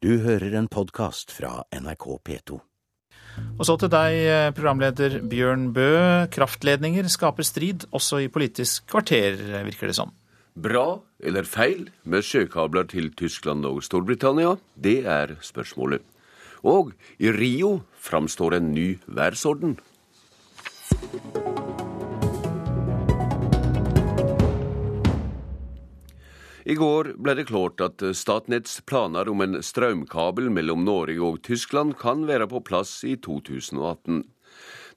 Du hører en podkast fra NRK P2. Og så til deg, programleder Bjørn Bø. Kraftledninger skaper strid, også i Politisk kvarter, virker det som. Bra eller feil med sjøkabler til Tyskland og Storbritannia? Det er spørsmålet. Og i Rio framstår en ny verdensorden. I går ble det klart at Statnetts planer om en strømkabel mellom Norge og Tyskland kan være på plass i 2018.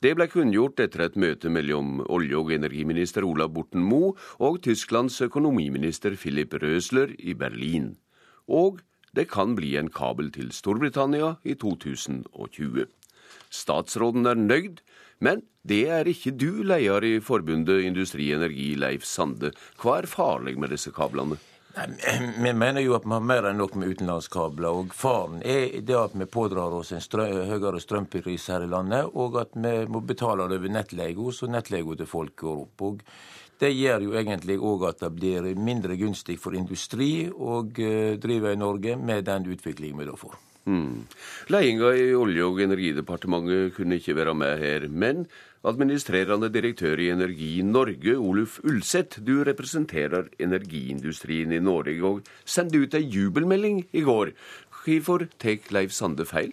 Det ble kunngjort etter et møte mellom olje- og energiminister Ola Borten Moe og Tysklands økonomiminister Philip Røsler i Berlin. Og det kan bli en kabel til Storbritannia i 2020. Statsråden er nøyd, men det er ikke du, leder i forbundet Industri Energi, Leif Sande. Hva er farlig med disse kablene? Vi mener jo at vi har mer enn nok med utenlandskabler. og Faren er det at vi pådrar oss en strøm, høyere strømpris her i landet, og at vi må betale det over nettleie, så nettleia til folk går opp. og Det gjør jo egentlig òg at det blir mindre gunstig for industri å eh, drive i Norge med den utviklingen vi da får. Hmm. Ledelsen i Olje- og energidepartementet kunne ikke være med her, men Administrerende direktør i Energi Norge, Oluf Ulseth, du representerer energiindustrien i Norge og sendte ut ei jubelmelding i går. Hvorfor tar Leif Sande feil?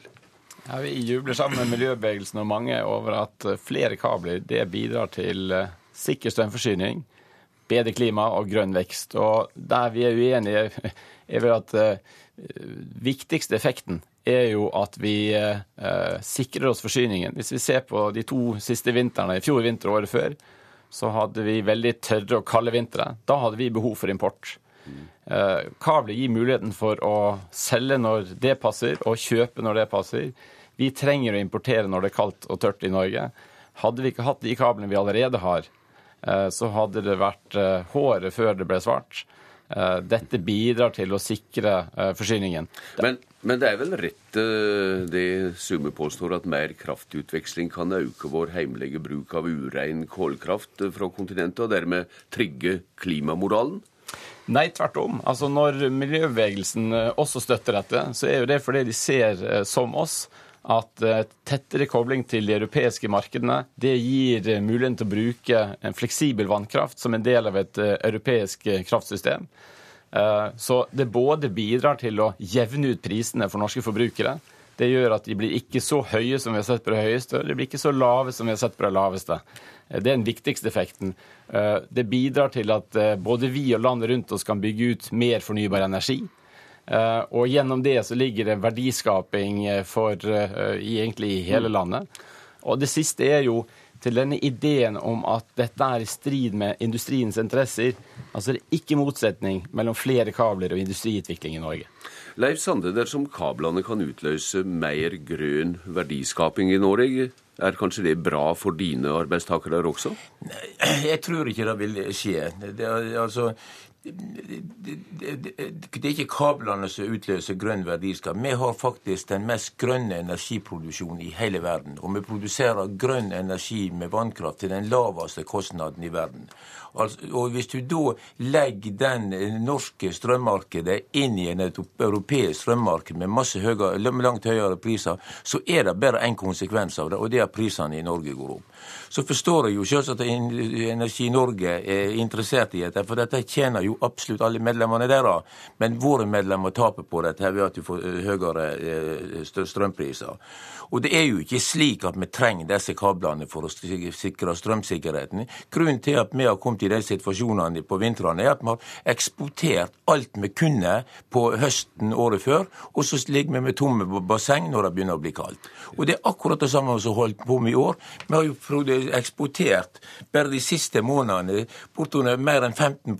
Ja, vi jubler sammen med miljøbevegelsen og mange over at flere kabler det bidrar til eh, sikker strømforsyning, bedre klima og grønn vekst. Og der vi er uenige, er vel at uh, viktigste effekten er jo at vi eh, sikrer oss forsyningen. Hvis vi ser på de to siste vintrene, i fjor vinter og året før, så hadde vi veldig tørre og kalde vintre. Da hadde vi behov for import. Eh, kabler gir muligheten for å selge når det passer, og kjøpe når det passer. Vi trenger å importere når det er kaldt og tørt i Norge. Hadde vi ikke hatt de kablene vi allerede har, eh, så hadde det vært eh, håret før det ble svart. Eh, dette bidrar til å sikre eh, forsyningen. Men men det er vel rett eh, det Summe påstår, at mer kraftutveksling kan øke vår heimlige bruk av urein kålkraft fra kontinentet, og dermed trygge klimamoralen? Nei, tvert om. Altså, når miljøbevegelsen også støtter dette, så er jo det fordi de ser, som oss, at tettere kobling til de europeiske markedene det gir muligheten til å bruke en fleksibel vannkraft som en del av et europeisk kraftsystem. Eh, så det både bidrar til å jevne ut prisene for norske forbrukere. Det gjør at de blir ikke så høye som vi har sett på det høyeste, og de blir ikke så lave som vi har sett på det laveste. Eh, det er den viktigste effekten. Eh, det bidrar til at både vi og landet rundt oss kan bygge ut mer fornybar energi. Og gjennom det så ligger det verdiskaping for egentlig i hele landet. Og det siste er jo til denne ideen om at dette er i strid med industriens interesser. Altså det er ikke motsetning mellom flere kabler og industriutvikling i Norge. Leif Sande, dersom kablene kan utløse mer grønn verdiskaping i Norge, er kanskje det bra for dine arbeidstakere også? Nei, jeg tror ikke det vil skje. Det, altså, det, er ikke kablene som utløser grønn verdiskap. Vi har faktisk den mest grønne energiproduksjonen i hele verden. Og vi produserer grønn energi med vannkraft til den laveste kostnaden i verden. Altså, og Hvis du da legger den norske strømmarkedet inn i en europeisk strømmarked med masse høyere, langt høyere priser, så er det bare én konsekvens av det, og det er at prisene i Norge går opp. Så forstår jeg jo selvsagt at Energi Norge er interessert i dette, for dette tjener jo absolutt alle medlemmene deres. Men våre medlemmer taper på dette ved at du får eh, høyere eh, strømpriser. Og det er jo ikke slik at vi trenger disse kablene for å sikre strømsikkerheten. Grunnen til at vi har kommet i de situasjonene på vintrene, er at vi har eksportert alt vi kunne på høsten året før, og så ligger vi med tomme basseng når det begynner å bli kaldt. Og det er akkurat det samme som holdt på med i år. Vi har jo eksportert bare de siste månedene bortunder mer enn 15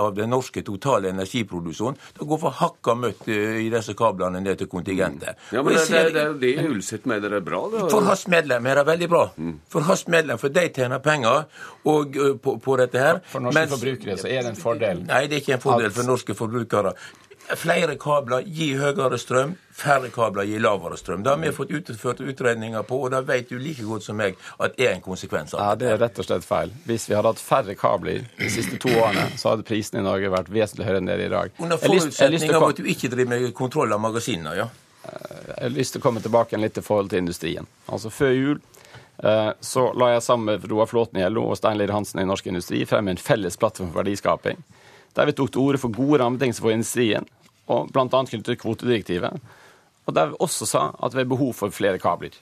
av den norske totale energiproduksjonen. Det går for hakka møtt eh, i disse kablene ned til kontingentet. Ja, men det, det, det, det er Ulseth Ditt medlem er bra? Det, for hans medlem er det veldig bra. Mm. For hans medlem, for de tjener penger og, uh, på, på, dette her. For norske Mens, forbrukere så er det en fordel? Nei, det er ikke en fordel for norske forbrukere. Flere kabler gir høyere strøm, færre kabler gir lavere strøm. Det har vi fått utført utredninger på, og det vet du like godt som meg at er en konsekvens av Ja, Det er rett og slett feil. Hvis vi hadde hatt færre kabler de siste to årene, så hadde prisene i Norge vært vesentlig høyere enn det er i dag. Under forutsetninger forutsetning av at du ikke driver med kontroll av magasinene, ja. Jeg har lyst til å komme tilbake litt til forhold til industrien. Altså Før jul eh, så la jeg sammen med Roar Flåten i LO og Stein Lier Hansen i Norsk Industri frem en felles plattform for verdiskaping, der vi tok til orde for gode rammebetingelser for industrien, og bl.a. knyttet til kvotedirektivet. Og der vi også sa at vi har behov for flere kabler.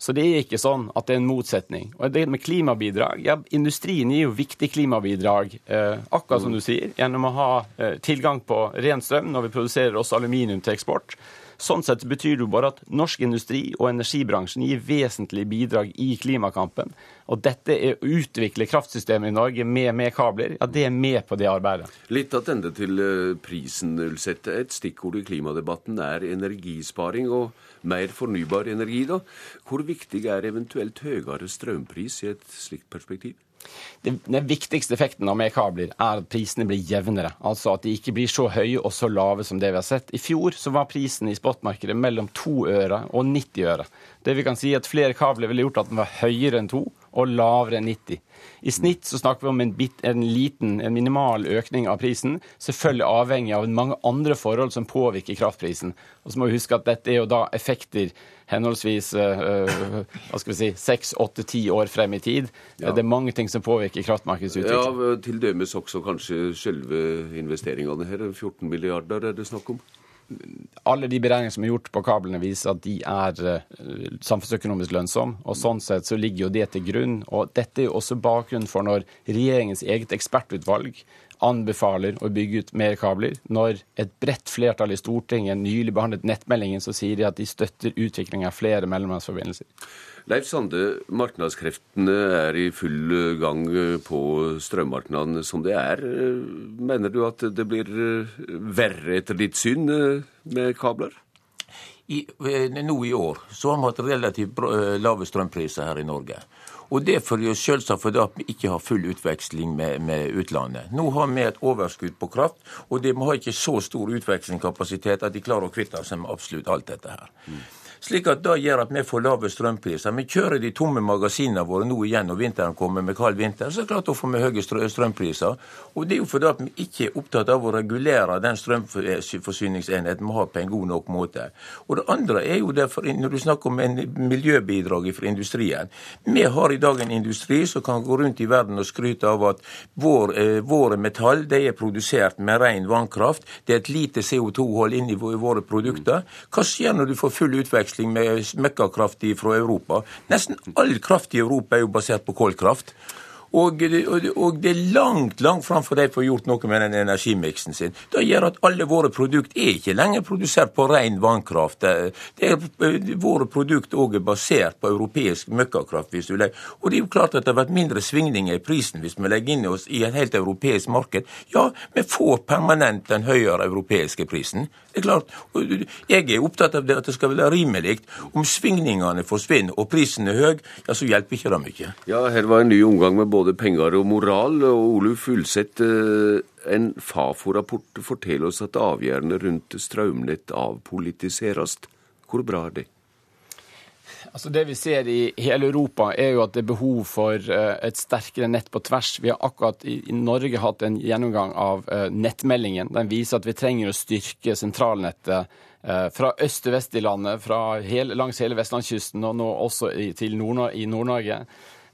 Så det er ikke sånn at det er en motsetning. Og det med klimabidrag, ja, Industrien gir jo viktig klimabidrag, eh, akkurat som du sier, gjennom å ha eh, tilgang på ren strøm når vi produserer også aluminium til eksport. Sånn sett betyr det jo bare at norsk industri og energibransjen gir vesentlige bidrag i klimakampen. Og dette er å utvikle kraftsystemet i Norge med, med kabler. Ja, det er med på det arbeidet. Litt tilbake til eh, prisen, Ulseth. Et stikkord i klimadebatten er energisparing og mer fornybar energi. da. Hvor viktig er eventuelt høyere strømpris i et slikt perspektiv? Den viktigste effekten av med kabler er at prisene blir jevnere. Altså at de ikke blir så høye og så lave som det vi har sett. I fjor så var prisen i spotmarkedet mellom 2 øre og 90 øre. Det vi kan si at Flere kabler ville gjort at den var høyere enn 2 og lavere enn 90. I snitt så snakker vi om en, bit, en liten, en minimal økning av prisen, selvfølgelig avhengig av mange andre forhold som påvirker kraftprisen. Og så må vi huske at dette er jo da effekter henholdsvis øh, hva skal vi si, seks, åtte, ti år frem i tid. Ja. Det er mange ting som påvirker kraftmarkedets utvikling. Ja. Til dømes også kanskje selve investeringene her. 14 milliarder er det snakk om. Alle de beregninger som er gjort på kablene, viser at de er øh, samfunnsøkonomisk lønnsomme. og Sånn sett så ligger jo det til grunn. og Dette er jo også bakgrunnen for når regjeringens eget ekspertutvalg anbefaler å bygge ut mer kabler. Når et bredt flertall i Stortinget nylig behandlet nettmeldingen, så sier de at de støtter utvikling av flere mellomlandsforbindelser. Leif Sande, markedskreftene er i full gang på strømmarkedene som det er. Mener du at det blir verre etter ditt syn med kabler? I, eh, nå i år så har vi hatt relativt eh, lave strømpriser her i Norge. Og det følger selvsagt fordi at vi ikke har full utveksling med, med, utlandet. Nå har vi et overskudd på kraft, og de har ikke så stor utvekslingskapasitet at de klarer å kvitte seg med absolutt alt dette her. Mm. Slik at Det gjør at vi får lave strømpriser. Vi kjører de tomme magasinene våre nå igjen når vinteren kommer med kald vinter. Så er det klart å få med høye strømpriser. Og Det er jo fordi at vi ikke er opptatt av å regulere den strømforsyningsenheten vi har på en god nok måte. Og Det andre er jo derfor, når du snakker om en miljøbidrag fra industrien. Vi har i dag en industri som kan gå rundt i verden og skryte av at vår, eh, våre metall de er produsert med ren vannkraft. Det er et lite CO2-hold inni våre produkter. Hva skjer når du får full utveksling med møkkakraft fra Europa? Nesten all kraft i Europa er jo basert på kullkraft. Og, og, det er langt langt framfor de får gjort noe med den energimiksen sin. Det gjør at alle våre produkter er ikke lenger produsert på ren vannkraft. Det er, våre produkter òg er basert på europeisk møkkakraft. hvis du legger. Og det er jo klart at det har vært mindre svingninger i prisen hvis vi legger inn oss i et helt europeisk marked. Ja, vi får permanent den høyere europeiske prisen. Det er klart, Jeg er opptatt av det at det skal være rimelig. Om svingningene forsvinner og prisen er høy, ja, så hjelper ikke det mye. Ja, her var en ny omgang med både penger og moral. og Oluf Ulseth, en Fafo-rapport forteller oss at avgjørende rundt strømnett avpolitiseres. Hvor bra er det? Altså Det vi ser i hele Europa, er jo at det er behov for uh, et sterkere nett på tvers. Vi har akkurat i, Norge hatt en gjennomgang av uh, nettmeldingen. Den viser at vi trenger å styrke sentralnettet fra øst til vest i landet, hele, langs hele vestlandskysten og nå også i, til Nord i Nord-Norge.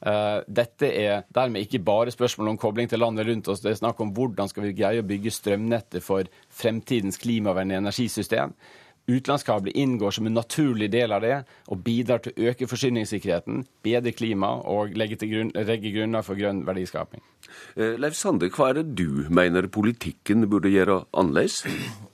Dette er dermed ikke bare spørsmål om kobling til landet rundt oss. Det er snakk om hvordan skal vi greie å bygge strømnettet for fremtidens klimavennlige energisystem. Utenlandskabler inngår som en naturlig del av det og bidrar til å øke forsyningssikkerheten, bedre klima og legge, grunn, legge grunner for grønn verdiskaping. Leif Sande, hva er det du mener politikken burde gjøre annerledes?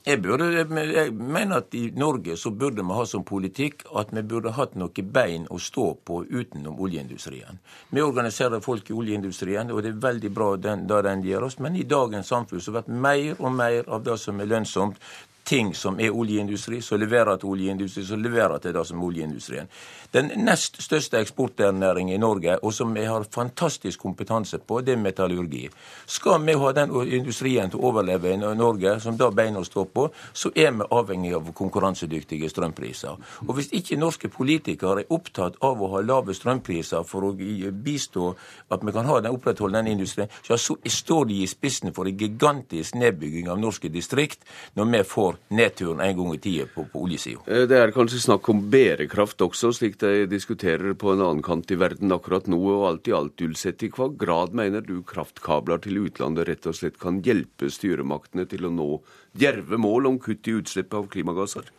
Jeg, burde, jeg mener at i Norge så burde vi ha som politikk at vi burde hatt noe bein å stå på utenom oljeindustrien. Vi organiserer folk i oljeindustrien, og det er veldig bra den, det den gjør oss. Men i dagens samfunn så blir mer og mer av det som er lønnsomt, ting som er oljeindustri, som leverer til oljeindustri, som leverer til det som er oljeindustrien. Den nest største eksportnæringen i Norge, og som vi har fantastisk kompetanse på, det er metallurgi. Skal vi ha den industrien til å overleve i Norge, som da beina står på, så er vi avhengig av konkurransedyktige strømpriser. Og Hvis ikke norske politikere er opptatt av å ha lave strømpriser for å bistå at vi kan ha den, opprettholde den industrien, så står de i spissen for en gigantisk nedbygging av norske distrikt når vi får nedturen en gang i tida på, på oljesida. Eh, det er kanskje snakk om bærekraft også, slik de diskuterer på en annen kant i verden akkurat nå. Og alt i alt, Ulseth, i hva grad mener du kraftkabler til utlandet rett og slett kan hjelpe styremaktene til å nå djerve mål om kutt i utslipp av klimagasser?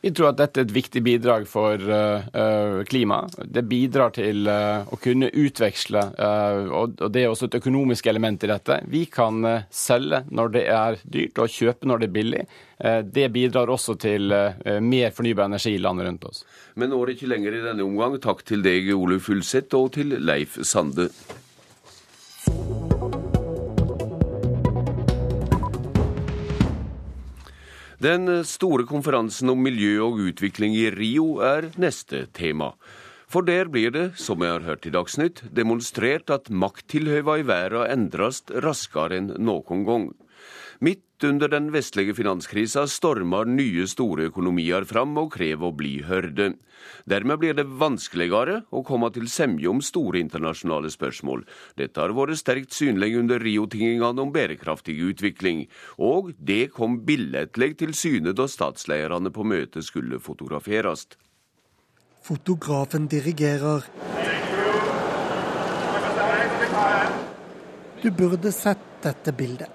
Vi tror at dette er et viktig bidrag for uh, klimaet. Det bidrar til uh, å kunne utveksle, uh, og det er også et økonomisk element i dette. Vi kan selge når det er dyrt, og kjøpe når det er billig. Det bidrar også til mer fornybar energi i landet rundt oss. Men når ikke lenger i denne omgang. Takk til deg, Ole Fulseth, og til Leif Sande. Den store konferansen om miljø og utvikling i Rio er neste tema. For der blir det, som jeg har hørt i Dagsnytt, demonstrert at makttilhøva i verden endres raskere enn noen gang. Midt under den vestlige finanskrisa stormer nye store økonomier fram og krever å bli hørte. Dermed blir det vanskeligere å komme til semje om store internasjonale spørsmål. Dette har vært sterkt synlig under Rio-tingingene om bærekraftig utvikling, og det kom billedlig til syne da statslederne på møtet skulle fotograferes. Fotografen dirigerer. Du burde sett dette bildet.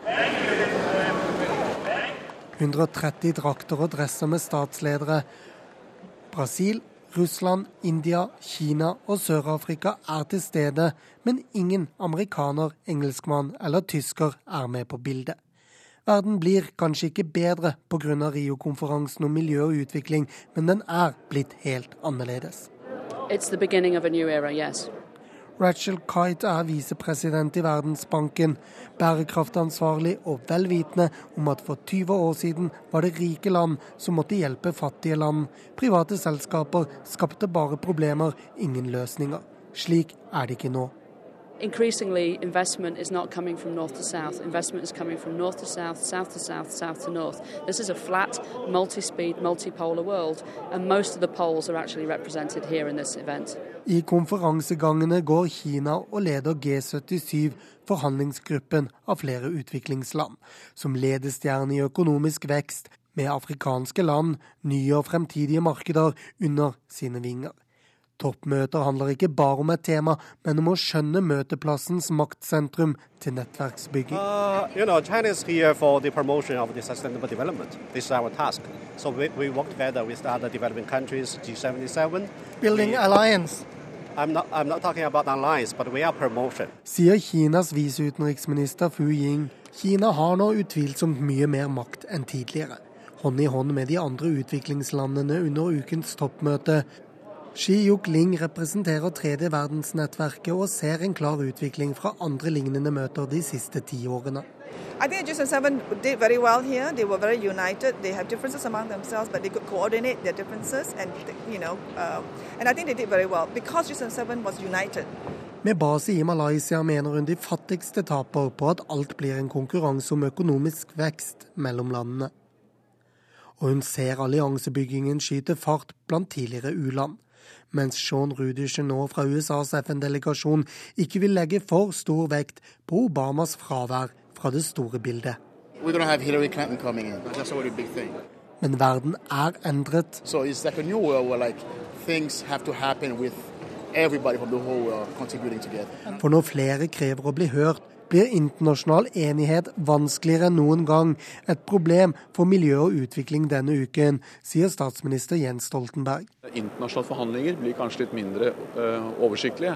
130 drakter og dresser med statsledere. Brasil, Russland, India, Kina og Sør-Afrika er til stede, men ingen amerikaner, engelskmann eller tysker er med på bildet. Verden blir kanskje ikke bedre pga. Rio-konferansen om miljø og utvikling, men den er blitt helt annerledes. It's the beginning of a new era, yes. Rachel Kite er visepresident i Verdensbanken, bærekraftansvarlig og velvitende om at for 20 år siden var det rike land som måtte hjelpe fattige land. Private selskaper skapte bare problemer, ingen løsninger. Slik er det ikke nå. increasingly investment is not coming from north to south. Investment is coming from north to south, south to south, south to north. This is a flat, multi-speed, multipolar world, and most of the poles are actually represented here in this event. I konferansegangene går Kina og leder G77, forhandlingsgruppen av flere utviklingsland, som ledestjerne i økonomisk vekst, med afrikanske land, nye og fremtidige markeder under sine vinger. Toppmøter handler ikke bare om et tema, men om å skjønne møteplassens maktsentrum til nettverksbygging. Uh, you know, so we, we Building alliance. I'm not, I'm not alliance, Sier Kinas viseutenriksminister Fu Ying. Kina har nå utvilsomt mye mer makt enn tidligere. Hånd i hånd med de andre utviklingslandene under ukens toppmøte Shi Yuk Ling representerer tredje verdensnettverket og ser en klar utvikling fra andre lignende møter de siste ti årene. I think G7 did very well here. They were very united. They have differences among themselves, but they could coordinate their differences, and you know, uh, and I think they did very well because G7 was united. Med base i Malaysia mener hun de fattigste taper på at alt blir en konkurranse om økonomisk vekst mellom landene. Og hun ser alliansebyggingen skyte fart blant tidligere u-land mens Sean Rudichen nå fra USAs FN-delegasjon ikke vil legge for stor vekt på Obamas fravær fra det store bildet. Men verden er endret. For når flere krever å bli hørt, blir internasjonal enighet vanskeligere enn noen gang. Et problem for miljø og utvikling denne uken, sier statsminister Jens Stoltenberg. Internasjonale forhandlinger blir kanskje litt mindre uh, oversiktlige,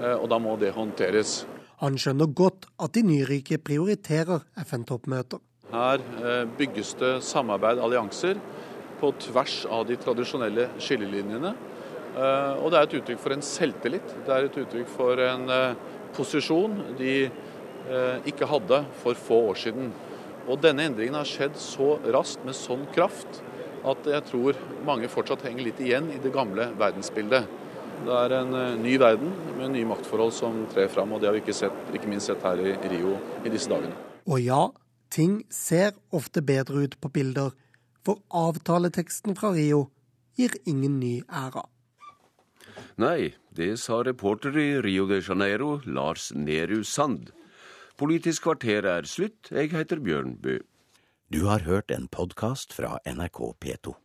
uh, og da må det håndteres. Han skjønner godt at de nyrike prioriterer FN-toppmøter. Her uh, bygges det samarbeid, allianser, på tvers av de tradisjonelle skillelinjene. Og det er et uttrykk for en selvtillit. Det er et uttrykk for en posisjon. De Eh, ikke hadde for få år siden. Og denne endringen har skjedd så raskt, med sånn kraft, at jeg tror mange fortsatt henger litt igjen i det gamle verdensbildet. Det er en eh, ny verden med nye maktforhold som trer fram, og det har vi ikke, sett, ikke minst sett her i Rio i disse dagene. Og ja, ting ser ofte bedre ut på bilder, for avtaleteksten fra Rio gir ingen ny æra. Nei, det sa reporter i Rio de Janeiro, Lars Nehru Sand. Politisk kvarter er slutt. Jeg heter Bjørn Bø. Du har hørt en podkast fra NRK P2.